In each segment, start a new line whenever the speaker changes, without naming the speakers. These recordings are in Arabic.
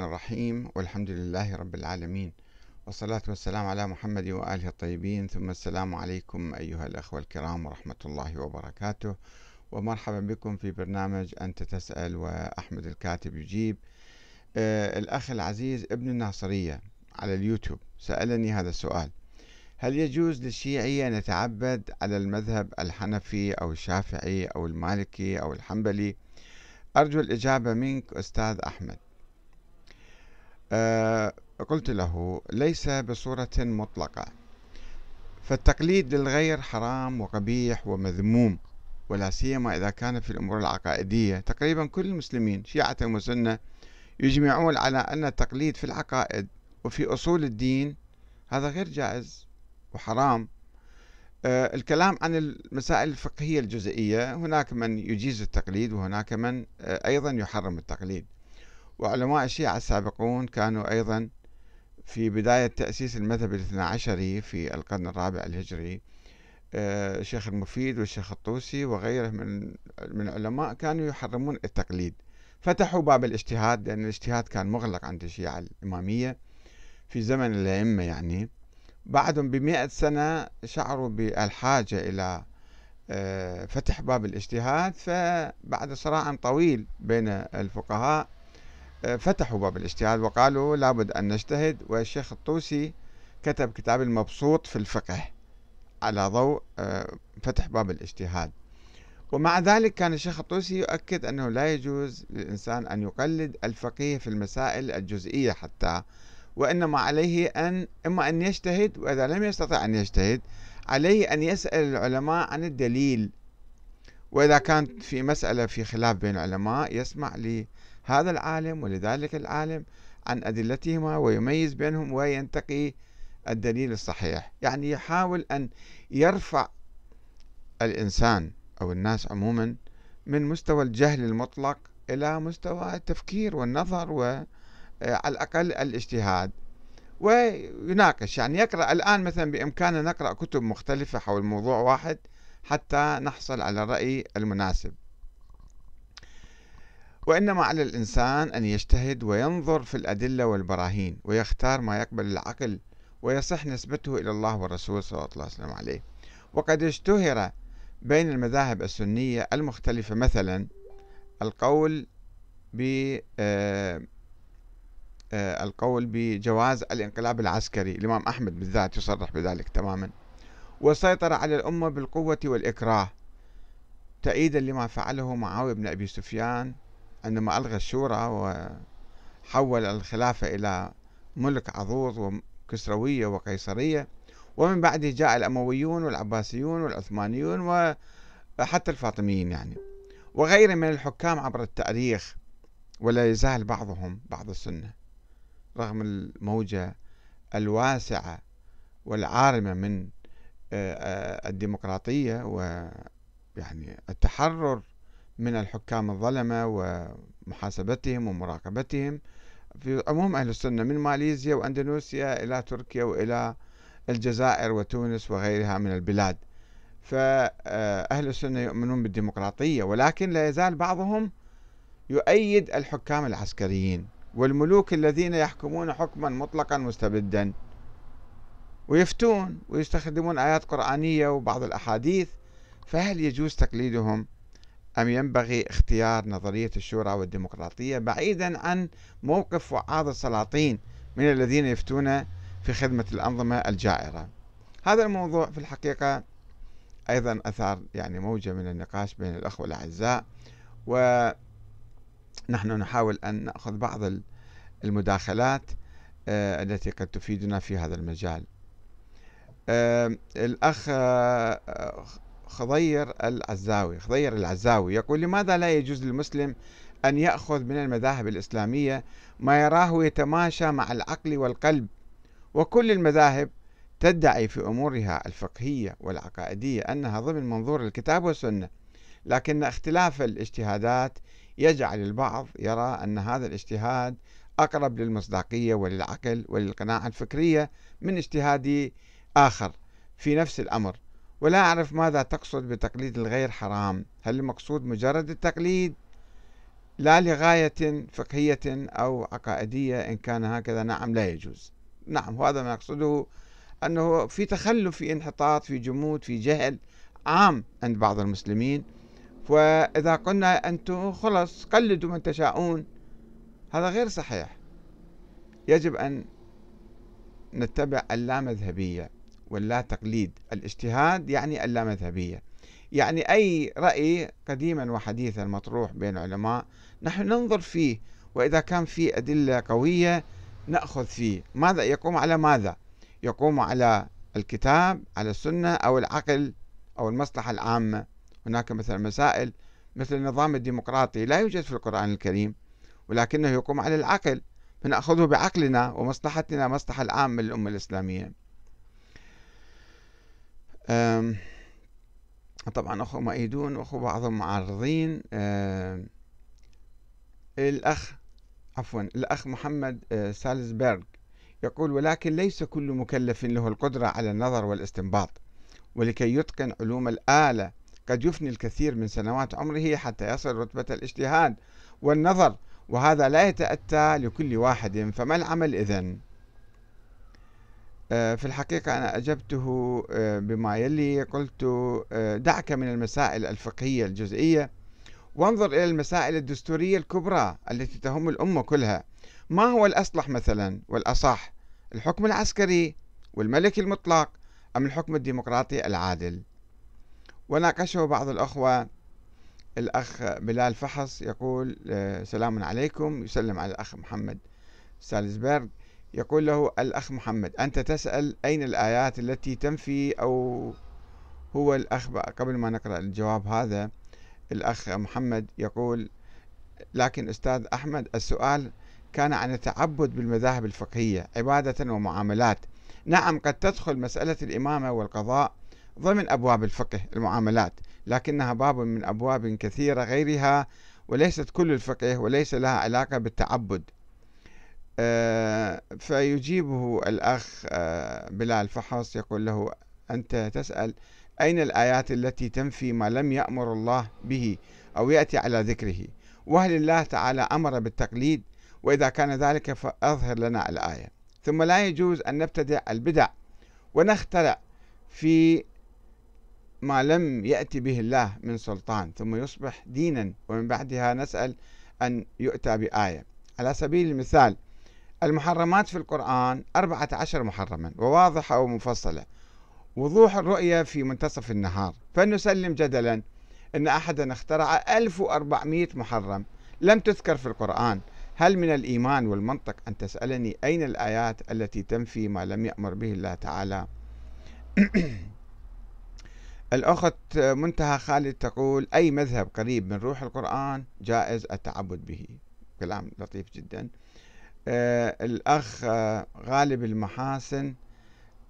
الرحيم والحمد لله رب العالمين والصلاة والسلام على محمد وآله الطيبين. ثم السلام عليكم أيها الأخوة الكرام ورحمة الله وبركاته. ومرحبا بكم في برنامج أنت تسأل وأحمد الكاتب يجيب. آه الأخ العزيز ابن الناصرية على اليوتيوب سألني هذا السؤال. هل يجوز للشيعي أن يتعبد على المذهب الحنفي أو الشافعي أو المالكي أو الحنبلي؟ أرجو الإجابة منك أستاذ أحمد. قلت له ليس بصورة مطلقة فالتقليد للغير حرام وقبيح ومذموم ولا سيما إذا كان في الأمور العقائدية. تقريبا كل المسلمين شيعة وسنة يجمعون على أن التقليد في العقائد وفي أصول الدين هذا غير جائز وحرام. آه، الكلام عن المسائل الفقهية الجزئية هناك من يجيز التقليد وهناك من آه، أيضا يحرم التقليد. وعلماء الشيعة السابقون كانوا أيضا في بداية تأسيس المذهب الاثنى عشري في القرن الرابع الهجري. آه، الشيخ المفيد والشيخ الطوسي وغيره من من العلماء كانوا يحرمون التقليد. فتحوا باب الاجتهاد لأن الاجتهاد كان مغلق عند الشيعة الإمامية في زمن الأئمة يعني. بعدهم بمئة سنة شعروا بالحاجة إلى آه، فتح باب الاجتهاد فبعد صراع طويل بين الفقهاء فتحوا باب الاجتهاد وقالوا لابد أن نجتهد والشيخ الطوسي كتب كتاب المبسوط في الفقه على ضوء آه، فتح باب الاجتهاد. ومع ذلك كان الشيخ الطوسي يؤكد أنه لا يجوز للإنسان أن يقلد الفقيه في المسائل الجزئية حتى وإنما عليه أن إما أن يجتهد وإذا لم يستطع أن يجتهد عليه أن يسأل العلماء عن الدليل. وإذا كان في مسألة في خلاف بين العلماء يسمع لهذا العالم ولذلك العالم عن أدلتهما ويميز بينهم وينتقي الدليل الصحيح. يعني يحاول أن يرفع الإنسان أو الناس عموما من مستوى الجهل المطلق إلى مستوى التفكير والنظر وعلى الأقل الاجتهاد. ويناقش يعني يقرأ. الآن مثلا بإمكاننا نقرأ كتب مختلفة حول موضوع واحد حتى نحصل على الرأي المناسب. وإنما على الإنسان أن يجتهد وينظر في الأدلة والبراهين ويختار ما يقبل العقل ويصح نسبته إلى الله والرسول صلى الله عليه وسلم عليه. وقد اشتهر بين المذاهب السنية المختلفة مثلا القول ب آه، آه، القول بجواز الانقلاب العسكري الإمام أحمد بالذات يصرح بذلك تماما. وسيطر على الأمة بالقوة والإكراه تأييدا لما فعله معاوية بن أبي سفيان عندما ألغى الشورى وحول الخلافة إلى ملك عضوض وكسروية وقيصرية. ومن بعده جاء الأمويون والعباسيون والعثمانيون وحتى الفاطميين يعني. وغيره من الحكام عبر التأريخ ولا يزال بعضهم بعض السنة رغم الموجة الواسعة والعارمة من آه، آه، الديمقراطية ويعني التحرر من الحكام الظلمة ومحاسبتهم ومراقبتهم. في عموم أهل السنة من ماليزيا وأندونيسيا إلى تركيا وإلى الجزائر وتونس وغيرها من البلاد. فأهل السنة يؤمنون بالديمقراطية ولكن لا يزال بعضهم يؤيد الحكام العسكريين والملوك الذين يحكمون حكما مطلقا مستبدا ويفتون ويستخدمون آيات قرآنية وبعض الأحاديث. فهل يجوز تقليدهم أم ينبغي اختيار نظرية الشورى والديمقراطية بعيدا عن موقف وعاظ السلاطين من الذين يفتون في خدمة الأنظمة الجائرة. هذا الموضوع في الحقيقة أيضا أثار يعني موجة من النقاش بين الأخوة الأعزاء ونحن نحاول أن نأخذ بعض المداخلات آه، التي قد تفيدنا في هذا المجال. الأخ آه، خضير العزاوي خضير العزاوي يقول لماذا لا يجوز للمسلم أن يأخذ من المذاهب الإسلامية ما يراه يتماشى مع العقل والقلب؟ وكل المذاهب تدعي في أمورها الفقهية والعقائدية أنها ضمن منظور الكتاب والسنة لكن اختلاف الاجتهادات يجعل البعض يرى أن هذا الاجتهاد أقرب للمصداقية وللعقل وللقناعة الفكرية من اجتهاد آخر في نفس الأمر. ولا أعرف ماذا تقصد بتقليد الغير حرام. هل المقصود مجرد التقليد؟ لا لغاية فقهية أو عقائدية إن كان هكذا. نعم لا يجوز. نعم وهذا ما يقصده أنه في تخلف في انحطاط في جمود في جهل عام عند بعض المسلمين. وإذا قلنا أنتم خلص قلدوا من تشاءون هذا غير صحيح. يجب أن نتبع اللامذهبية. واللا تقليد. الاجتهاد يعني اللامذهبية يعني أي رأي قديما وحديثا مطروح بين العلماء نحن ننظر فيه وإذا كان في أدلة قوية نأخذ فيه. ماذا؟ يقوم على ماذا؟ يقوم على الكتاب على السنة أو العقل أو المصلحة العامة. هناك مثلا مسائل مثل النظام الديمقراطي لا يوجد في القرآن الكريم ولكنه يقوم على العقل. فنأخذه بعقلنا ومصلحتنا مصلحة العامة للأمة الإسلامية. طبعا أخو مؤيدون وأخو بعضهم معارضين. الأخ عفوا الأخ محمد آه، سالزبرغ يقول ولكن ليس كل مكلف له القدرة على النظر والاستنباط ولكي يتقن علوم الآلة قد يفني الكثير من سنوات عمره حتى يصل رتبة الاجتهاد والنظر وهذا لا يتأتى لكل واحد فما العمل إذن؟ في الحقيقة أنا أجبته آه، بما يلي قلت آه، دعك من المسائل الفقهية الجزئية. وانظر إلى المسائل الدستورية الكبرى التي تهم الأمة كلها. ما هو الأصلح مثلا؟ والأصح الحكم العسكري والملك المطلق أم الحكم الديمقراطي العادل؟ وناقشه بعض الأخوة. الأخ بلال فحص يقول سلام عليكم. يسلم على الأخ محمد سالزبرغ. يقول له الأخ محمد أنت تسأل أين الآيات التي تنفي أو هو الأخ قبل ما نقرأ الجواب هذا الأخ محمد يقول لكن أستاذ أحمد السؤال كان عن التعبد بالمذاهب الفقهية عبادة ومعاملات. نعم قد تدخل مسألة الإمامة والقضاء ضمن أبواب الفقه المعاملات لكنها باب من أبواب كثيرة غيرها وليست كل الفقه وليس لها علاقة بالتعبد. فيجيبه الأخ آه، بلال فحص يقول له أنت تسأل أين الآيات التي تنفي ما لم يأمر الله به أو يأتي على ذكره؟ وهل الله تعالى أمر بالتقليد؟ وإذا كان ذلك فأظهر لنا الآية. ثم لا يجوز أن نبتدع البدع ونخترع في ما لم يأتي به الله من سلطان ثم يصبح دينا ومن بعدها نسأل أن يؤتى بآية. على سبيل المثال المحرمات في القرآن أربعة عشر محرما وواضحة ومفصلة وضوح الرؤية في منتصف النهار. فنسلم جدلا أن أحدا اخترع 1400 محرم لم تذكر في القرآن. هل من الإيمان والمنطق أن تسألني أين الآيات التي تنفي ما لم يأمر به الله تعالى؟ الأخت منتهى خالد تقول أي مذهب قريب من روح القرآن جائز التعبد به؟ كلام لطيف جدا. الأخ آه، غالب المحاسن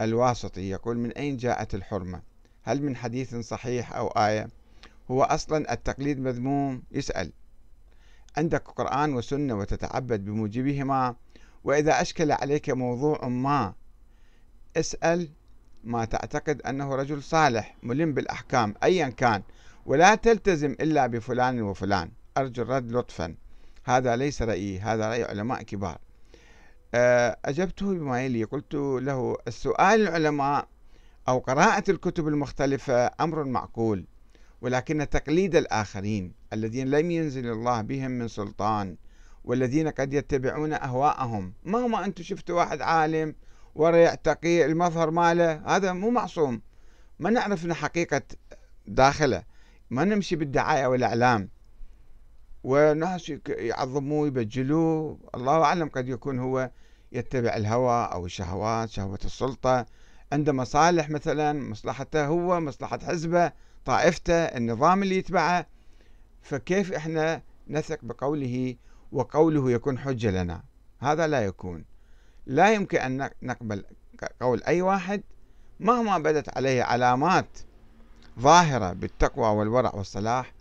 الواسطي يقول من أين جاءت الحرمة؟ هل من حديث صحيح أو آية؟ هو أصلا التقليد مذموم. يسأل. عندك قرآن وسنة وتتعبد بموجبهما وإذا أشكل عليك موضوع ما اسأل. ما تعتقد أنه رجل صالح ملم بالأحكام أيا كان ولا تلتزم إلا بفلان وفلان. أرجو الرد لطفا. هذا ليس رأيي هذا رأي علماء كبار. آه، أجبته بما يلي. قلت له السؤال العلماء أو قراءة الكتب المختلفة أمر معقول ولكن تقليد الآخرين الذين لم ينزل الله بهم من سلطان والذين قد يتبعون أهواءهم. مهما أنتم شفتوا واحد عالم ورا يعتقي المظهر ماله؟ هذا مو معصوم. ما نعرف حقيقة داخله. ما نمشي بالدعاية والإعلام. وناس يعظموه يبجلوه. الله أعلم قد يكون هو يتبع الهوى أو الشهوات شهوة السلطة. عنده مصالح مثلا مصلحته هو مصلحة حزبه طائفته النظام اللي يتبعه. فكيف إحنا نثق بقوله وقوله يكون حجة لنا؟ هذا لا يكون. لا يمكن أن نقبل قول أي واحد. مهما بدت عليه علامات ظاهرة بالتقوى والورع والصلاح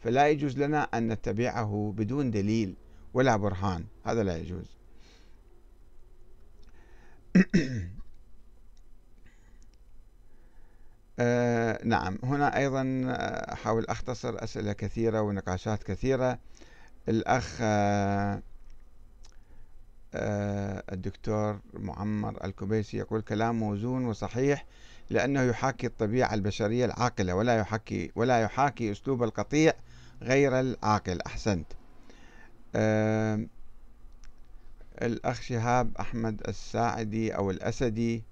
فلا يجوز لنا أن نتبعه بدون دليل ولا برهان. هذا لا يجوز. آه نعم. هنا أيضا أحاول أختصر أسئلة كثيرة ونقاشات كثيرة. الأخ آه، آه، الدكتور معمر الكبيسي يقول كلام موزون وصحيح لأنه يحاكي الطبيعة البشرية العاقلة ولا يحاكي ولا يحاكي أسلوب القطيع غير العاقل. أحسنت. أه الأخ شهاب أحمد الساعدي أو الأسدي.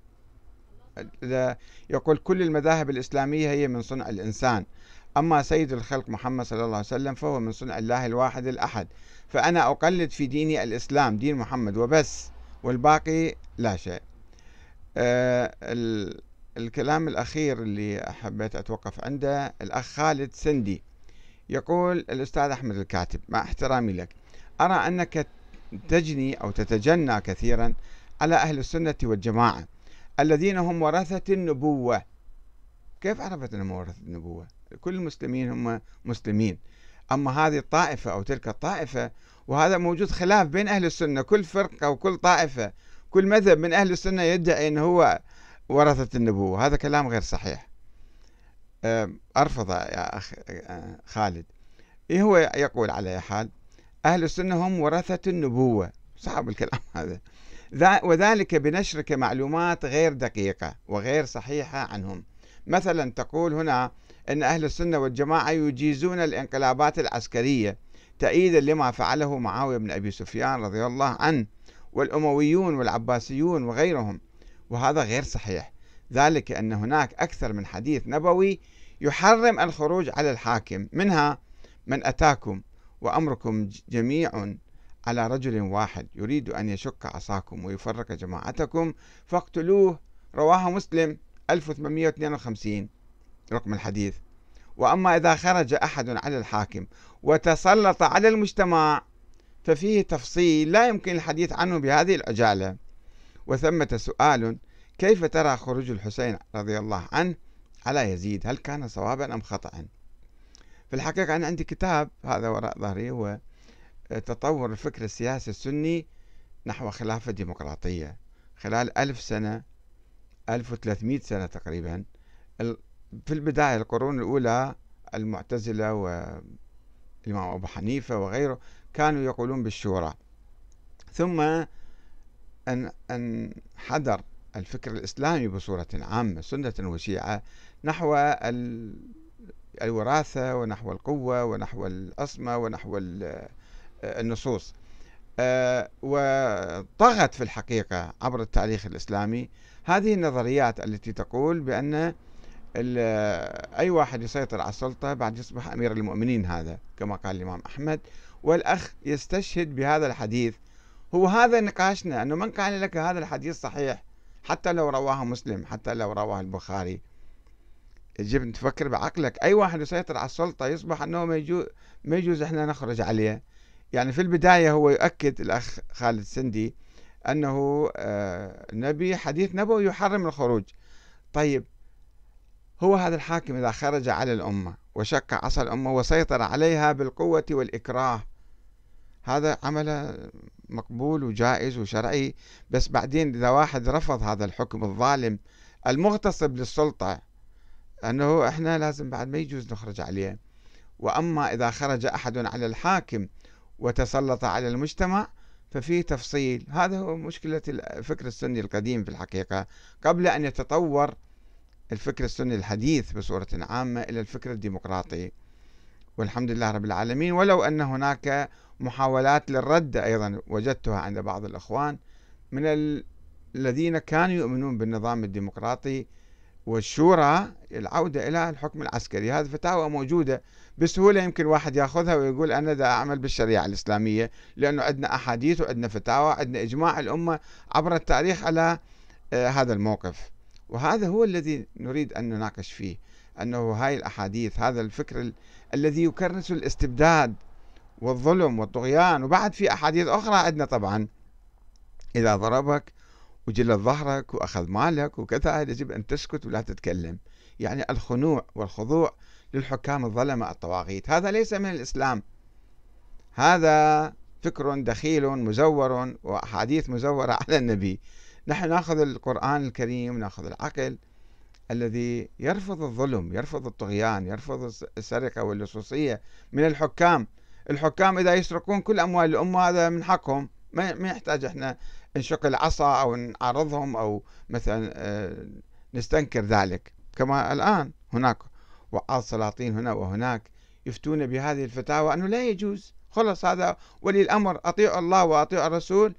يقول كل المذاهب الإسلامية هي من صنع الإنسان. أما سيد الخلق محمد صلى الله عليه وسلم فهو من صنع الله الواحد الأحد. فأنا أقلد في ديني الإسلام دين محمد وبس والباقي لا شيء. أه الكلام الأخير اللي حبيت أتوقف عنده الأخ خالد سندي. يقول الأستاذ أحمد الكاتب مع احترامي لك أرى أنك تجني أو تتجنى كثيرا على أهل السنة والجماعة الذين هم ورثة النبوة. كيف عرفت أنهم ورثة النبوة؟ كل المسلمين هم مسلمين. أما هذه الطائفة أو تلك الطائفة وهذا موجود خلاف بين أهل السنة. كل فرقة وكل طائفة كل مذهب من أهل السنة يدعي أنه هو ورثة النبوة. هذا كلام غير صحيح. أرفض يا أخ خالد. إيه هو يقول على حال؟ أهل السنة هم ورثة النبوة. صعب الكلام هذا. وذلك بنشرك معلومات غير دقيقة وغير صحيحة عنهم. مثلا تقول هنا أن أهل السنة والجماعة يجيزون الانقلابات العسكرية تأييدا لما فعله معاوية بن أبي سفيان رضي الله عنه والأمويون والعباسيون وغيرهم وهذا غير صحيح. ذلك أن هناك أكثر من حديث نبوي يحرم الخروج على الحاكم منها من أتاكم وأمركم جميع على رجل واحد يريد أن يشق عصاكم ويفرق جماعتكم فاقتلوه. رواه مسلم 1852 رقم الحديث. وأما إذا خرج أحد على الحاكم وتسلط على المجتمع ففيه تفصيل لا يمكن الحديث عنه بهذه العجالة. وثمة سؤال كيف ترى خروج الحسين رضي الله عنه على يزيد؟ هل كان صوابا أم خطأ؟ في الحقيقة أنا عندي كتاب هذا وراء ظهري هو تطور الفكر السياسي السني نحو خلافة ديمقراطية. خلال ألف سنة 1300 سنة تقريبا في البداية القرون الأولى المعتزلة والإمام أبو حنيفة وغيره كانوا يقولون بالشورى. ثم أن أن حدر الفكر الإسلامي بصورة عامة سنة وشيعة نحو الوراثة ونحو القوة ونحو العصمة ونحو النصوص. آه، وطغت في الحقيقة عبر التاريخ الإسلامي هذه النظريات التي تقول بأن أي واحد يسيطر على السلطة بعد يصبح أمير المؤمنين هذا كما قال الإمام أحمد. والأخ يستشهد بهذا الحديث. هو هذا نقاشنا أنه من قال لك هذا الحديث صحيح؟ حتى لو رواه مسلم حتى لو رواه البخاري. يجب تفكر بعقلك. أي واحد يسيطر على السلطة يصبح أنه ما يجوز, ما يجوز إحنا نخرج عليه. يعني في البداية هو يؤكد الأخ خالد سندي أنه آه، نبي حديث نبوي يحرم الخروج. طيب هو هذا الحاكم إذا خرج على الأمة وشق عصا الأمة وسيطر عليها بالقوة والإكراه هذا عمله مقبول وجائز وشرعي بس بعدين إذا واحد رفض هذا الحكم الظالم المغتصب للسلطة أنه إحنا لازم بعد ما يجوز نخرج عليه. وأما إذا خرج أحد على الحاكم وتسلط على المجتمع ففي تفصيل. هذا هو مشكلة الفكر السني القديم في الحقيقة. قبل أن يتطور الفكر السني الحديث بصورة عامة إلى الفكر الديمقراطي. والحمد لله رب العالمين. ولو أن هناك محاولات للرد أيضا وجدتها عند بعض الأخوان من الذين كانوا يؤمنون بالنظام الديمقراطي والشورى العودة إلى الحكم العسكري. هذه فتاوى موجودة بسهولة يمكن واحد يأخذها ويقول أنا دا أعمل بالشريعة الإسلامية لأنه عندنا أحاديث وعندنا فتاوى عندنا إجماع الأمة عبر التاريخ على آه، هذا الموقف. وهذا هو الذي نريد أن نناقش فيه أنه هاي الأحاديث هذا الفكر ال... الذي يكرس الاستبداد والظلم والطغيان. وبعد في أحاديث أخرى عندنا طبعا. إذا ضربك وجلد ظهرك وأخذ مالك وكذا يجب أن تسكت ولا تتكلم. يعني الخنوع والخضوع للحكام الظلمة الطواغيت. هذا ليس من الإسلام. هذا فكر دخيل مزور وأحاديث مزورة على النبي. نحن نأخذ القرآن الكريم نأخذ العقل الذي يرفض الظلم يرفض الطغيان يرفض السرقة واللصوصية من الحكام. الحكام إذا يسرقون كل أموال الأمة هذا من حقهم. ما يحتاج إحنا نشق العصا أو نعارضهم أو مثلا آه، نستنكر ذلك. كما الآن هناك وعاظ سلاطين هنا وهناك يفتون بهذه الفتاوى أنه لا يجوز. خلص هذا ولي الأمر أطيعوا الله وأطيعوا الرسول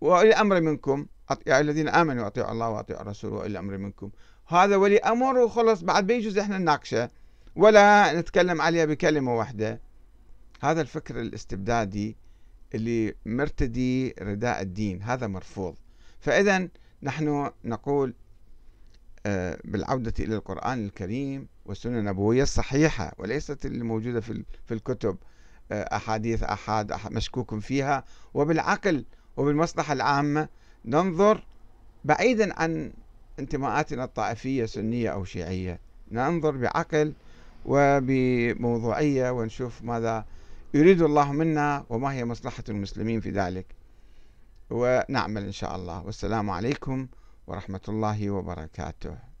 وأولي الأمر منكم. يا الذين آمنوا أطيعوا الله وأطيعوا الرسول وأولي الأمر منكم. هذا ولي أمر وخلص بعد بيجوز إحنا نناقشه. ولا نتكلم عليها بكلمة واحدة. هذا الفكر الاستبدادي اللي مرتدي رداء الدين هذا مرفوض. فإذا نحن نقول آه، بالعودة إلى القرآن الكريم والسنة النبوية الصحيحة وليست الموجودة في الكتب آه، أحاديث أحاد مشكوك فيها. وبالعقل وبالمصلحة العامة ننظر بعيدا عن انتماءاتنا الطائفية سنية أو شيعية. ننظر بعقل وبموضوعية ونشوف ماذا يريد الله منا وما هي مصلحة المسلمين في ذلك. ونعمل إن شاء الله. والسلام عليكم ورحمة الله وبركاته.